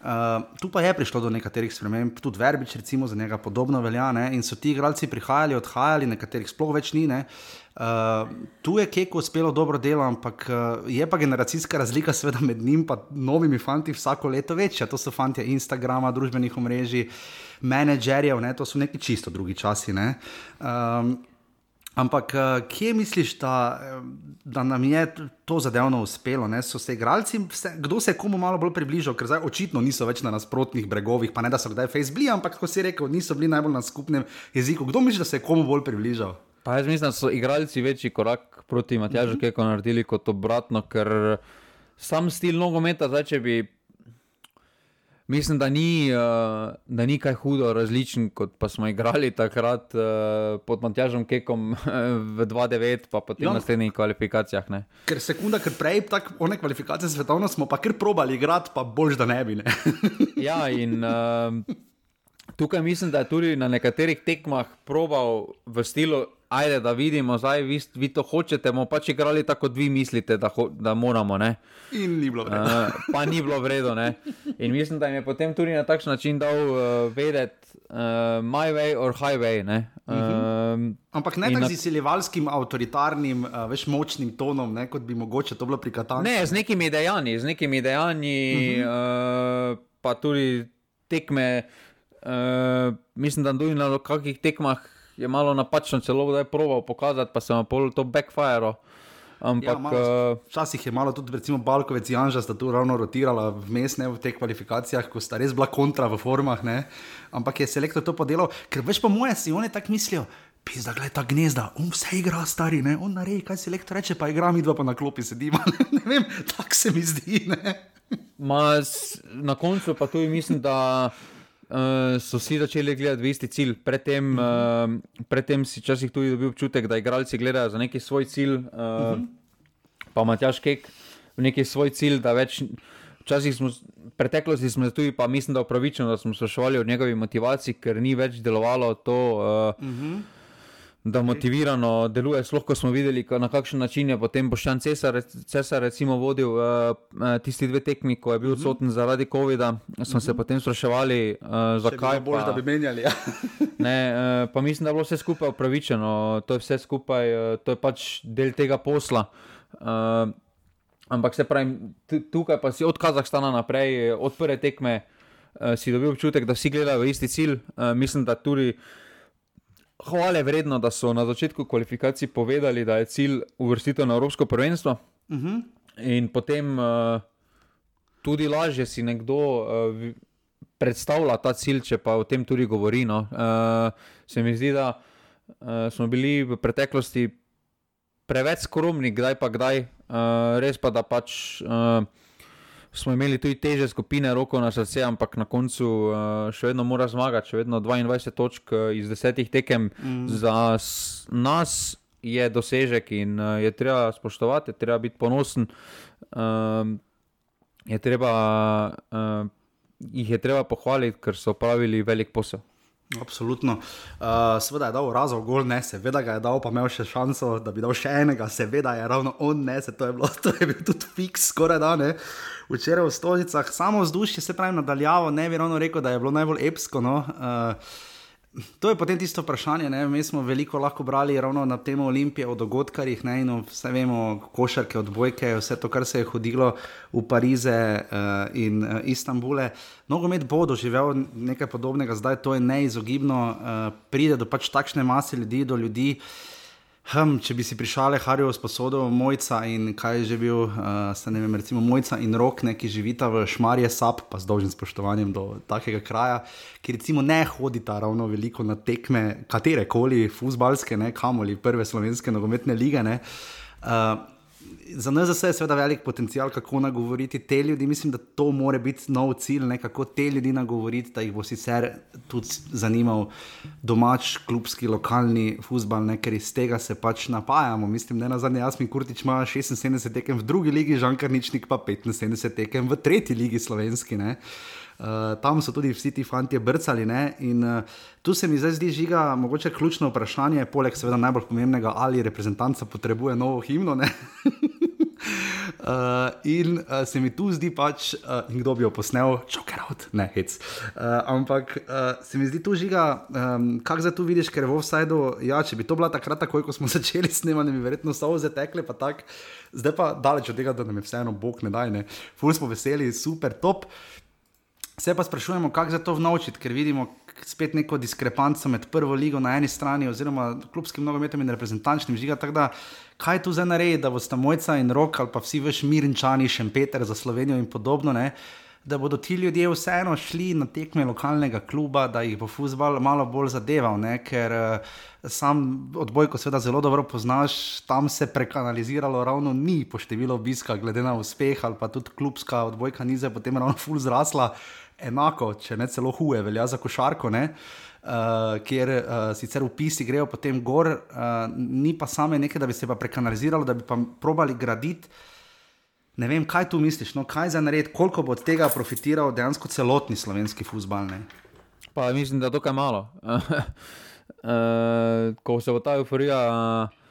Uh, tu pa je prišlo do nekaterih sprememb, tudi Verbič, recimo, za njega podobno velja. Ne? In so ti igralci prihajali, odhajali, nekaterih sploh več ni. Uh, tu je Keko uspelo dobro delo, ampak uh, je pa generacijska razlika, seveda, med njim in novimi fanti vsako leto večja. To so fanti Instagrama, družbenih omrežij, menedžerjev, to so neki čisto drugi časi. Um, Ampak eh, kje misliš, da, da nam je to zadevno uspelo? Ne? So se igralci, vse, kdo se je komu malo bolj približal, ker zdaj očitno niso več na nasprotnih bregovih, pa ne da so kdaj Facebook, ampak kot si rekel, niso bili najbolj na skupnem jeziku. Kdo misliš, da se je komu bolj približal? Pa jaz mislim, da so igralci večji korak proti Matjažu, mm -hmm. kot naredili kot obratno, ker sam stil nogometa, zdaj če bi Mislim, da ni, uh, da ni kaj hudo različen, kot pa smo igrali takrat uh, pod Matjažom Kekom v 2-9, pa potem ja. na naslednjih kvalifikacijah. Ne. Ker sekunda, ker prej tako one kvalifikacije svetovno smo pa kar probali igrati, pa bož da ne bi. Ne. ja, in uh, tukaj mislim, da je tudi na nekaterih tekmah probal v stilu ajde, da vidimo, zdaj vi, vi to hočete, bomo pač igrali tako, kot vi mislite, da, ho, da moramo. Ne? In ni bilo vredno. Uh, pa ni bilo vredno. In mislim, da jim je potem tudi na takšen način dal uh, vedeti, uh, my way or highway. Uh -huh. uh, Ampak ne tako z izsiljevalskim, avtoritarnim, uh, več močnim tonom, ne, kot bi mogoče to bilo pri Katanju. Ne, z nekimi dejanji, z nekimi dejanji, uh -huh. uh, pa tudi tekme. Uh, mislim, da tudi na kakih tekmah je malo napačno, celo da je proval pokazati, pa sem pol to backfire. Ampak, ja, eh, včasih uh, je malo tudi, recimo, Balkovec in Anžas, da tu ravno rotirala vmes v teh kvalifikacijah, ko sta res bila kontra v formah. Ne? Ampak je selektor to podelal, ker veš pa moje si oni tako mislijo. Pisa, gledaj ta gnezda, on vse igra stari, ne? on naredi, kaj se lektor reče, pa igra mi dva pa na klopi sedima. ne vem, tako se mi zdi. Ma, na koncu pa tudi mislim, da uh, so vsi začeli gledati v isti cilj. Predtem, uh -huh. uh, predtem si včasih tudi dobil občutek, da igralci gledajo za neki svoj cilj, uh, uh -huh. pa Matjaš Kek v neki svoj cilj, da več. Včasih smo, v preteklosti smo tudi, pa mislim, da upravičeno, da smo sprašvali o njegovi motivaciji, ker ni več delovalo to. Uh, uh -huh da motivirano deluje. Sploh ko smo videli, na kakšen način je potem Boščan Cesar, Cesar recimo, vodil uh, tisti dve tekmi, ko je bil mhm. odsoten mm -hmm. zaradi COVID-a. Smo mm -hmm. se mhm. potem spraševali, uh, zakaj. Bolj, pa, da bi menjali. Ja. ne, uh, pa mislim, da je bilo vse skupaj upravičeno. To je vse skupaj, uh, to je pač del tega posla. Uh, ampak se pravi, tukaj pa si od Kazahstana naprej, od prve tekme, uh, si dobil občutek, da vsi gledajo v isti cilj. Uh, mislim, da tudi hvale vredno, da so na začetku kvalifikacij povedali, da je cilj uvrstitev na Evropsko prvenstvo. Uh mhm. -huh. In potem uh, tudi lažje si nekdo uh, predstavlja ta cilj, če pa o tem tudi govori. No. Uh, se mi zdi, da uh, smo bili v preteklosti preveč skromni, kdaj pa kdaj, uh, res pa da pač. Uh, smo imeli tudi teže skupine, roko na srce, ampak na koncu uh, še vedno mora zmagati, še vedno 22 točk uh, iz desetih tekem. Mm. Za nas je dosežek in uh, je treba spoštovati, je treba biti ponosen. Uh, je treba, uh, jih je treba pohvaliti, ker so pravili velik posel. Absolutno. Uh, seveda je dal razov gol, ne, seveda ga je dal, pa imel še šanso, da bi dal še enega, seveda je ravno on, ne, se to je bilo, to je bil tudi fiks, skoraj da ne. Včeraj v Stožicah, samo vzdušje se pravi nadaljavo, ne bi ravno rekel, da je bilo najbolj epsko. No. Uh, To je potem tisto vprašanje. Ne? Mi smo veliko lahko brali ravno na temo Olimpije, o dogodkih, ne? in vse vemo, košarke, odbojke, vse to, kar se je hodilo v Parize uh, in uh, Istanbule. Nogomet bo doživel nekaj podobnega, zdaj to je neizogibno, uh, pride do pač takšne mase ljudi, do ljudi. Uh, Hm, če bi si prišale Harijo sposodo, mojca in kaj je že bil, uh, ne vem, recimo mojca in rok, ne, ki živita v Šmarje Sap, pa z dolžnim spoštovanjem do takega kraja, ki recimo ne hodita ravno veliko na tekme, katere koli, fusbalske, ne, kamoli, prve slovenske nogometne lige. Ne, uh, za nas je seveda velik potencial, kako nagovoriti te ljudi. Mislim, da to mora biti nov cilj, ne, kako te ljudi nagovoriti, da jih bo sicer tudi zanimal domač, klubski, lokalni futbal, ker iz tega se pač napajamo. Mislim, da na zadnje Jasmin Kurtič ima 76 tekem v drugi ligi, Žankar Ničnik pa 75 tekem v tretji ligi slovenski. Ne. Uh, tam so tudi vsi ti fanti brcali. In, uh, tu se mi zdaj zdi žiga, mogoče ključno vprašanje, poleg seveda najbolj pomembnega, ali reprezentanca potrebuje novo himno. Uh, in uh, se mi tu zdi, pač, uh, kdo bi jo posnel, čoker out, ne hec. Uh, ampak uh, se mi zdi tu žiga, um, kako zdaj tu vidiš, ker je v offsajdu. Ja, če bi to bila takrat, takoj, ko smo začeli snemati, bi verjetno so vse tekle, pa tako. Zdaj pa daleč od tega, da nam je vseeno, bog ne daj, ne. Ful smo veseli, super, top. Se pa sprašujemo, kako za to vnovčiti, ker vidimo spet neko diskrepanco med prvo ligo na eni strani, oziroma klubskim nogometom in reprezentančnim žiga. Da, kaj tu zdaj naredi, da bosta mojca in rok ali pa vsi veš mirinčani, še Peter za Slovenijo in podobno. Ne? Da bodo ti ljudje vseeno šli na tekme lokalnega kluba, da jih bo futbol malo bolj zadeval, ne? ker uh, sam odbojko, seveda, zelo dobro poznaš, tam se prekanaliziralo, ravno ni po številu obiska, glede na uspeh ali pa tudi klubska odbojka, ni zdaj potem ravno ful zrasla. Uh, enako, če ne celo huje, velja za košarko, ne, uh, kjer uh, sicer upisi grejo potem gor, uh, ni pa same nekaj, da bi se pa prekanaliziralo, da bi pa probali graditi. Ne vem, kaj tu misliš, no, kaj za nared, koliko bo od tega profitiral dejansko celotni slovenski futbal. Pa mislim, da je dokaj malo. uh, ko se bo ta euforija. Uh,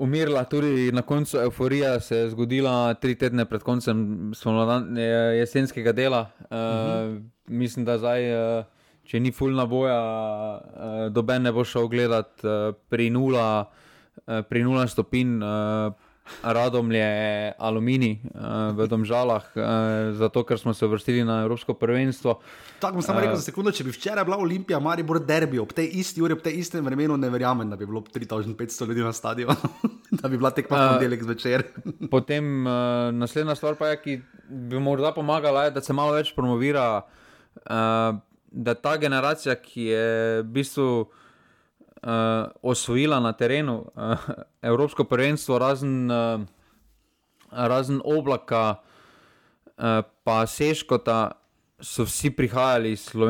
umirila, tudi na koncu euforija se je zgodila tri tedne pred koncem jesenskega dela. Uh, uh -huh. Mislim, da zdaj, uh, če ni fulna boja, uh, doben ne bo šel gledat uh, pri nula, uh, pri nula stopinj. Uh, Radom je aluminij uh, v Domžalah, uh, zato ker smo se vrstili na Evropsko prvenstvo. Tako bom samo uh, rekel za sekundu, če bi včeraj bila Olimpija, Mari bo derbi, ob tej isti uri, ob tej istem vremenu, ne verjamem, da bi bilo 3500 ljudi na stadionu, da bi bila tekma uh, ponedeljek zvečer. potem uh, naslednja stvar, pa je, ki bi morda pomagala, je, da se malo več promovira, uh, da ta generacija, ki je v bistvu uh, osvojila na terenu uh, Evropsko prvenstvo, razen, uh, razen oblaka, uh, pa Seškota, so vsi prihajali iz, uh,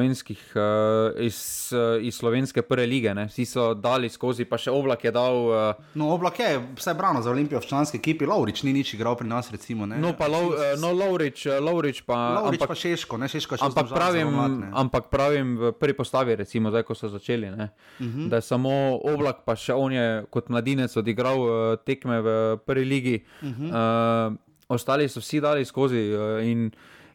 iz, uh, iz slovenske prve lige, ne? vsi so dali skozi, pa še oblak je dal. Uh, no, oblak je vse brano za Olimpijo v članski ekipi, Laurič ni nič igral pri nas. Recimo, no, pa uh, no, Laurič, Laurič pa, Laurič ampak, pa Šeško, ne Šeško, še ampak pravim, ampak pravim v prvi postavi, recimo, zdaj, ko so začeli. Uh mhm. -huh. Da je samo oblak, pa še on je kot mladinec odigral uh, tekme v prvi ligi. Uh -huh. uh, ostali so vsi dali skozi. Uh,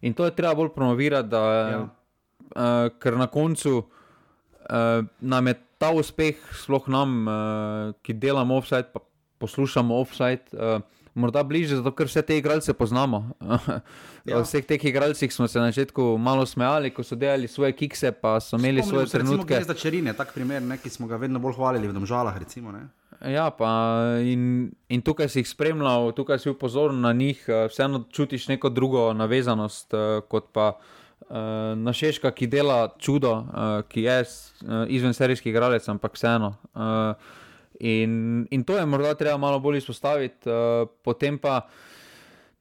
in, to je treba bolj promovirati, da, ja. uh, ker na koncu uh, nam je ta uspeh, sploh nam, uh, ki delamo offside, pa poslušamo offside. Uh, Morda bližje, zato ker vse te igralce poznamo. ja. Vseh teh igralcev smo se na začetku malo smejali, ko so delali svoje kikse, pa so imeli Spomnimo svoje se, trenutke. Recimo, Čerine, tak primer, ne, ki smo ga vedno bolj hvalili v Domžalah. Recimo, Ja, pa in, in tukaj si jih spremljal, tukaj si bil pozoren na njih, eh, vseeno čutiš neko drugo navezanost, eh, kot pa uh, na Šeška, ki dela čudo, ki je izven serijski igralec, ampak vseeno. In, in to je morda treba malo bolj izpostaviti, potem pa.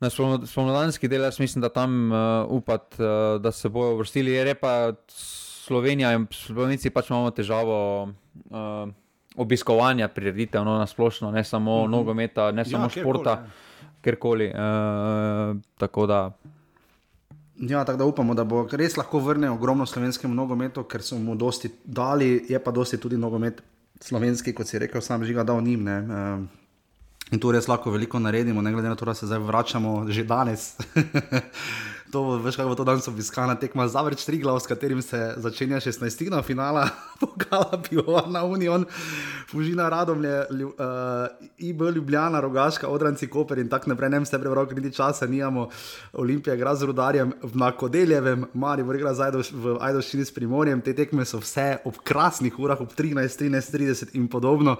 Na spomladanski del, jaz mislim, da tam uh, upati, uh, da se bojo vrstili. Je pa Slovenija in Slovenci pač imamo težavo. Uh, obiskovanja prireditev, no, na splošno, ne samo mm -hmm. nogometa, ne ja, samo ja, športa, kjerkoli. Uh, tako da. Ja, tako da upamo, da bo res lahko vrnil ogromno slovenskemu nogometu, ker so mu dosti dali, je pa dosti tudi nogomet slovenski, kot si rekel, sam žiga dal njim. Ne, uh, In to res lahko veliko naredimo, ne glede na to, da se zdaj vračamo že danes To, veš, kako bo to danes obiskana tekma za več tri glav, s katerim se začenja 16. finala, pokala pivovarna Union, Fužina Radomlje, lju, uh, IB Ljubljana, Rogaška, Odranci Koper in tako naprej, ne vem, se prebral, niti časa nimamo, Olimpija igra z rudarjem na Kodeljevem, Mari bo igra v Ajdoščini s Primorjem, te tekme so vse ob krasnih urah, ob 13, 13, 30 in podobno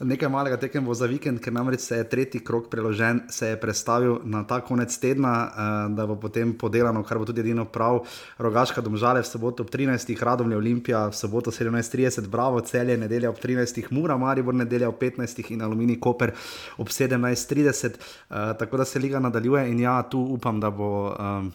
nekaj malega tekem bo za vikend, ker namreč se je tretji krok preložen, se je predstavil na ta konec tedna, uh, da bo potem podelano, kar bo tudi edino prav. Rogaška domžale v soboto ob 13. Radomlje Olimpija, v soboto 17.30, Bravo celje, nedelja ob 13. Mura, Maribor nedelja ob 15. in Alumini Koper ob 17.30. Uh, eh, tako da se liga nadaljuje in ja, tu upam, da bo. Um,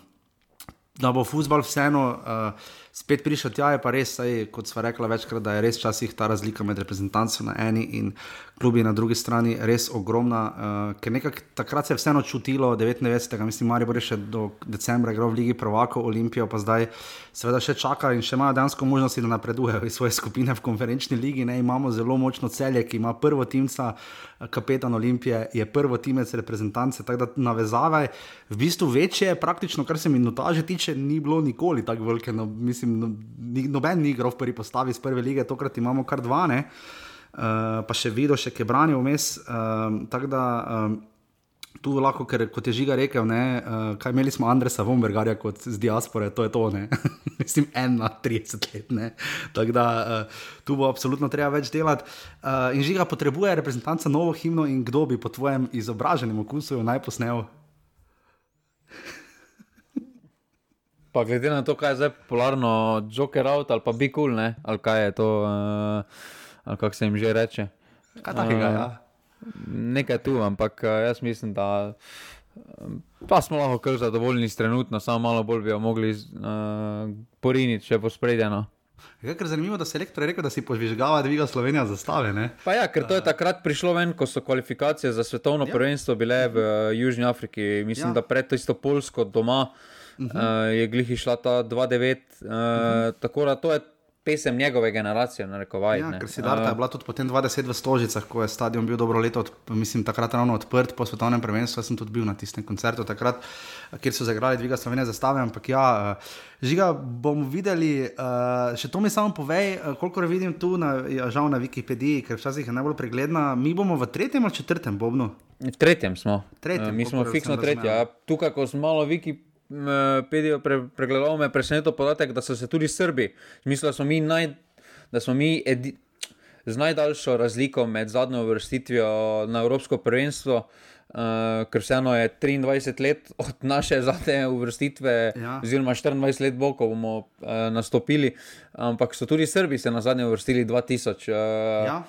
Da bo futbol vseeno uh, spet prišel tja, je pa res, saj, kot smo rekli večkrat, da je res časih ta razlika med reprezentanci na eni in klubi na drugi strani res ogromna. Uh, ker nekako takrat se je vseeno čutilo, 99. mislim, Marijo bo še do decembra igral v Ligi Prvako, Olimpijo pa zdaj seveda še čaka in še imajo dejansko možnosti, da napredujejo iz svoje skupine v konferenčni ligi. Ne, imamo zelo močno celje, ki ima prvo timca, kapetan Olimpije, je prvo timec reprezentance, tako da navezave v bistvu večje, praktično, kar se minutaže tiče, ni bilo nikoli tako velike. No, mislim, no, noben ni igral v prvi postavi iz prve lige, tokrat imamo kar dva. Ne. Uh, pa še videl, še kaj branijo vmes. Uh, tako da um, tu lahko, ker kot je žiga rekel, ne, uh, kaj imeli smo Andresa Vombergarja kot z diaspore, to je to, ne. Mislim, ena, 30 let, ne. Tako da uh, tu bo absolutno treba več delati. Uh, in žiga potrebuje reprezentanca novo himno in kdo bi po tvojem izobraženem okusu jo naj posnel? Pa glede na to, kaj je zdaj popularno, Joker out ali pa Be Cool, ne? ali kaj je to. Uh kako se jim že reče. Kaj takega, uh, ja. Nekaj tu, ampak jaz mislim, da pa smo lahko kar zadovoljni s trenutno, samo malo bolj bi jo mogli uh, poriniti, če bo spredjeno. Je kar zanimivo, da se elektor je rekel, da si požvižgava, da zastave. Ne? Pa ja, ker to je takrat prišlo ven, ko so kvalifikacije za svetovno ja. prvenstvo bile v Južni Afriki. Mislim, ja. da pred to isto Polsko doma uh -huh. uh, je glihi šla ta 2-9. Uh, uh -huh. Tako da to je pesem njegove generacije. Narekovaj, ja, ker si Darta je bila tudi potem 20 v Stožicah, ko je stadion bil dobro leto, od, mislim, takrat ravno odprt po svetovnem prvenstvu. Jaz sem tudi bil na tistem koncertu, takrat, kjer so zagrali dviga Slovenije zastave. Ampak ja, eh, žiga bomo videli, uh, še to mi samo povej, eh, koliko vidim tu, na, ja, žal na Wikipediji, ker včasih je najbolj pregledna. Mi bomo v tretjem ali četrtem bobnu? V tretjem smo. Tretjem, uh, mi smo fiksno tretji. Ja. Tukaj, ko smo malo Wikipediji. Pedijo, pre, pregledal me presenetil podatek, da so se tudi Srbi, mislim, da smo mi, naj, da smo mi edi, z najdaljšo razliko med zadnjo uvrstitvijo na Evropsko prvenstvo, uh, ker vseeno je 23 let od naše zadnje uvrstitve, ja. oziroma 24 let bo, ko bomo uh, nastopili, ampak so tudi Srbi se na zadnje uvrstili 2000. Uh, ja.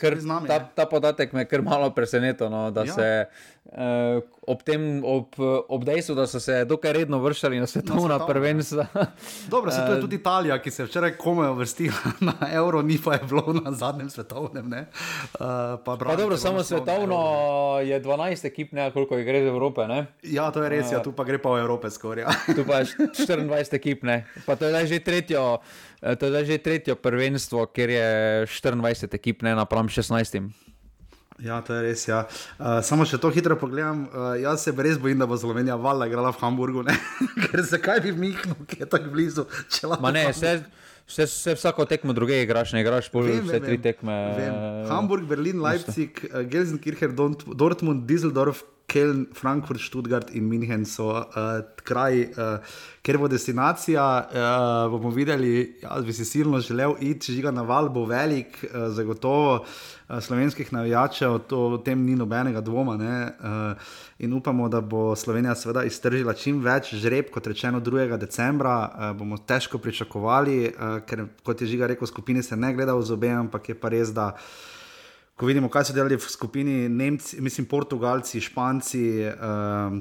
Kar, ta, ta podatek me je kar malo presenetil, no, da ja. se uh, ob, tem, ob, ob dejstvu, da so se dokaj redno vršili na svetovna prvenstva. Dobro, se to je tudi Italija, ki se je včeraj komaj vrstila na Euro, ni pa je bilo na zadnjem svetovnem. Uh, pa pa dobro, samo svetovno je 12 ekip, ne koliko jih gre iz Evrope. Ne? Ja, to je res, uh, ja, tu pa gre pa v Evrope skoraj. Ja. tu pa je 24 ekip, ne? pa to je že tretjo. To je že tretje prvenstvo, ker je 24 ekip, ne napram 16. Ja, to je res. Ja. Uh, samo če to hitro pogledam, uh, jaz se res bojim, da bo Slovenija valjda igrala v Hamburgu. Ker zakaj bi mi, ki je tako blizu, če lahko. Ne, vse, vse, vse vsako tekmo druge igraš, ne igraš vem, vse vem, tri tekme. Vem. Hamburg, Berlin, Leipzig, uh, Gelsenkirchen, Dortmund, Düsseldorf. Keln, Frankfurt, Stuttgart in München so uh, kraj, uh, kjer bo destinacija. Uh, bomo videli, jaz bi si silno želel iti, žiga na val bo velik, uh, zagotovo. Uh, slovenskih navijačev, to o tem ni nobenega dvoma. Uh, in upamo, da bo Slovenija seveda iztržila čim več žreb, kot rečeno 2. decembra. Uh, bomo težko pričakovali, uh, ker kot je žiga rekel, skupini se ne gleda v zobe, ampak je pa res, da. Ko vidimo, kaj so delali v skupini Nemci, mislim, Portugalci, Španci, uh,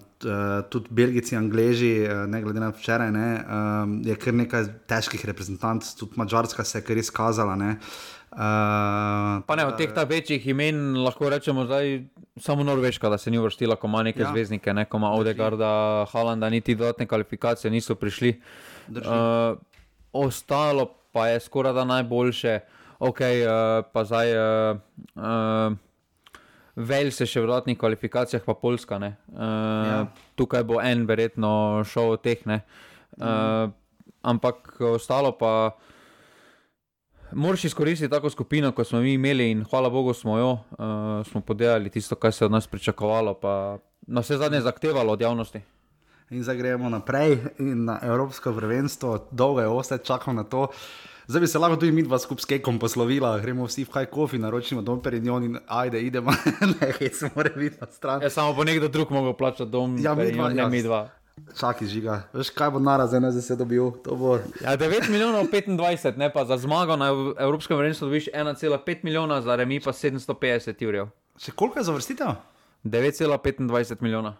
tudi Belgijci, Angleži, ne glede na včeraj, ne, uh, je kar nekaj težkih reprezentantov, tudi Mačarska se je kar izkazala. Uh, Uh, pa ne, od teh večjih imen lahko rečemo, da je samo Norveška, da se ni uvrstila, ko ima neke ja. zvezdnike, ne ko ima Odegarda, Halanda, niti dodatne kvalifikacije niso prišli. Uh, ostalo pa je skoraj da najboljše, ok, uh, pa zdaj. Uh, uh, Vels je še v dodatnih kvalifikacijah, pa Poljska. Uh, ja. Tukaj bo en, verjetno, šel od teh. Uh, mm. Ampak ostalo pa. Moraš izkoristiti tako skupino, kot smo mi imeli, in hvala Bogu, smo jo uh, smo podelili tisto, kar se od nas pričakovalo, pa na vse zadnje zahtevalo od javnosti. In zdaj gremo naprej na Evropsko prvenstvo, dolgo je ostati, čakamo na to. Zdaj bi se lahko tudi mi dva skupaj s Kekom poslovila, gremo vsi v Hajkofi, naročimo dom Perignon in ajde, idemo, ne, hej, se mora videti na stran. Ja, samo bo nekdo drug mogel plačati dom, ja, mi dva, ne ja. mi dva. Čakaj, žiga, veš kaj bo narazen, zdaj se dobil. Bo... Ja, 9 milijonov 25, ne pa za zmago na Evropskem prvenstvu dobiš 1,5 milijona, za remi pa 750 jurjev. Še koliko je za vrstitev? 9,25 milijona.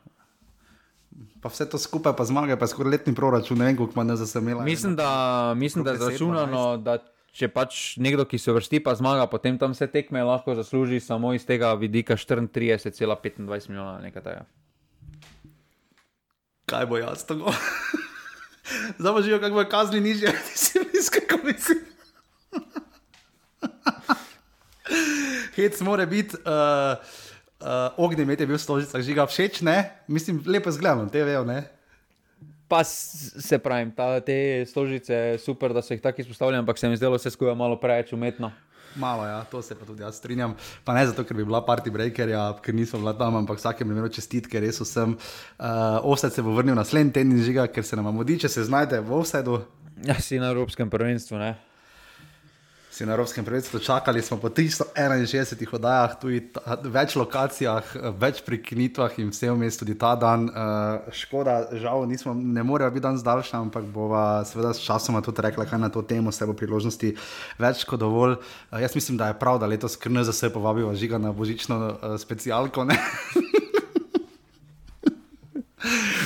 Pa vse to skupaj, pa zmage, pa skoraj letni proračun, ne vem, koliko ima za semela. Mislim, da, mislim, da je zračunano, da če pač nekdo, ki se vrsti, pa zmaga, potem tam vse tekme lahko zasluži samo iz tega vidika 34,25 milijona. kaj bo jaz govoril? Zdaj pa živijo, kako bo kazni nižje, ti si kako misliš. Hec mora biti, uh, uh, ognjemet je bil v stožicah, žiga všeč, ne? Mislim, lepo zgledam, te vejo, ne? Pa se pravim, ta, te stožice, super, da so jih tako izpostavljali, ampak se mi zdelo vse skupaj malo preveč umetno. Malo, ja, to se pa tudi jaz strinjam. Pa ne zato, ker bi bila party breaker, ja, ker nisem bila tam, ampak vsakem primeru čestitke, res sem. Uh, Offset se bo vrnil naslednji teden, žiga, ker se nam mudi, če se znajdete v offsetu. Ja, si na Evropskem prvenstvu, ne si na Evropskem prvenstvu čakali, smo po 361 oddajah, tudi več lokacijah, več prekinitvah in vse vmes tudi ta dan. Uh, škoda, žal, nismo, ne morejo biti danes daljši, ampak bova seveda s časom tudi rekla, kaj na to temo, se bo priložnosti več kot dovolj. Uh, jaz mislim, da je prav, da letos krne za se povabijo žiga na božično uh, specialko.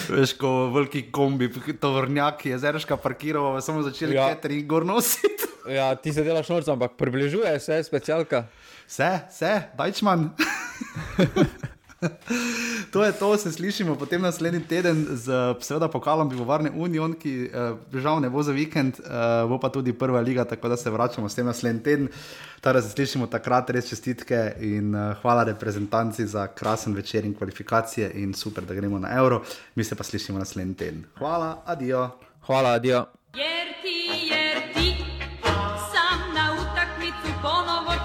Veš, ko veliki kombi, tovornjak je zeraška parkiral, samo začeli ja. catering gor nositi. Ja, ti se delaš noč, ampak približuje se, specialka. Vse, vse, dajčman. to je to, se slišimo potem naslednji teden z seveda pokalom Pivovarne Union, ki uh, žal ne bo za vikend, uh, bo pa tudi prva liga, tako da se vračamo s tem naslednji teden. Torej, se slišimo takrat, res čestitke in uh, hvala reprezentanci za krasen večer in kvalifikacije in super, da gremo na euro. Mi se pa slišimo naslednji teden. Hvala, adijo. Hvala, adijo.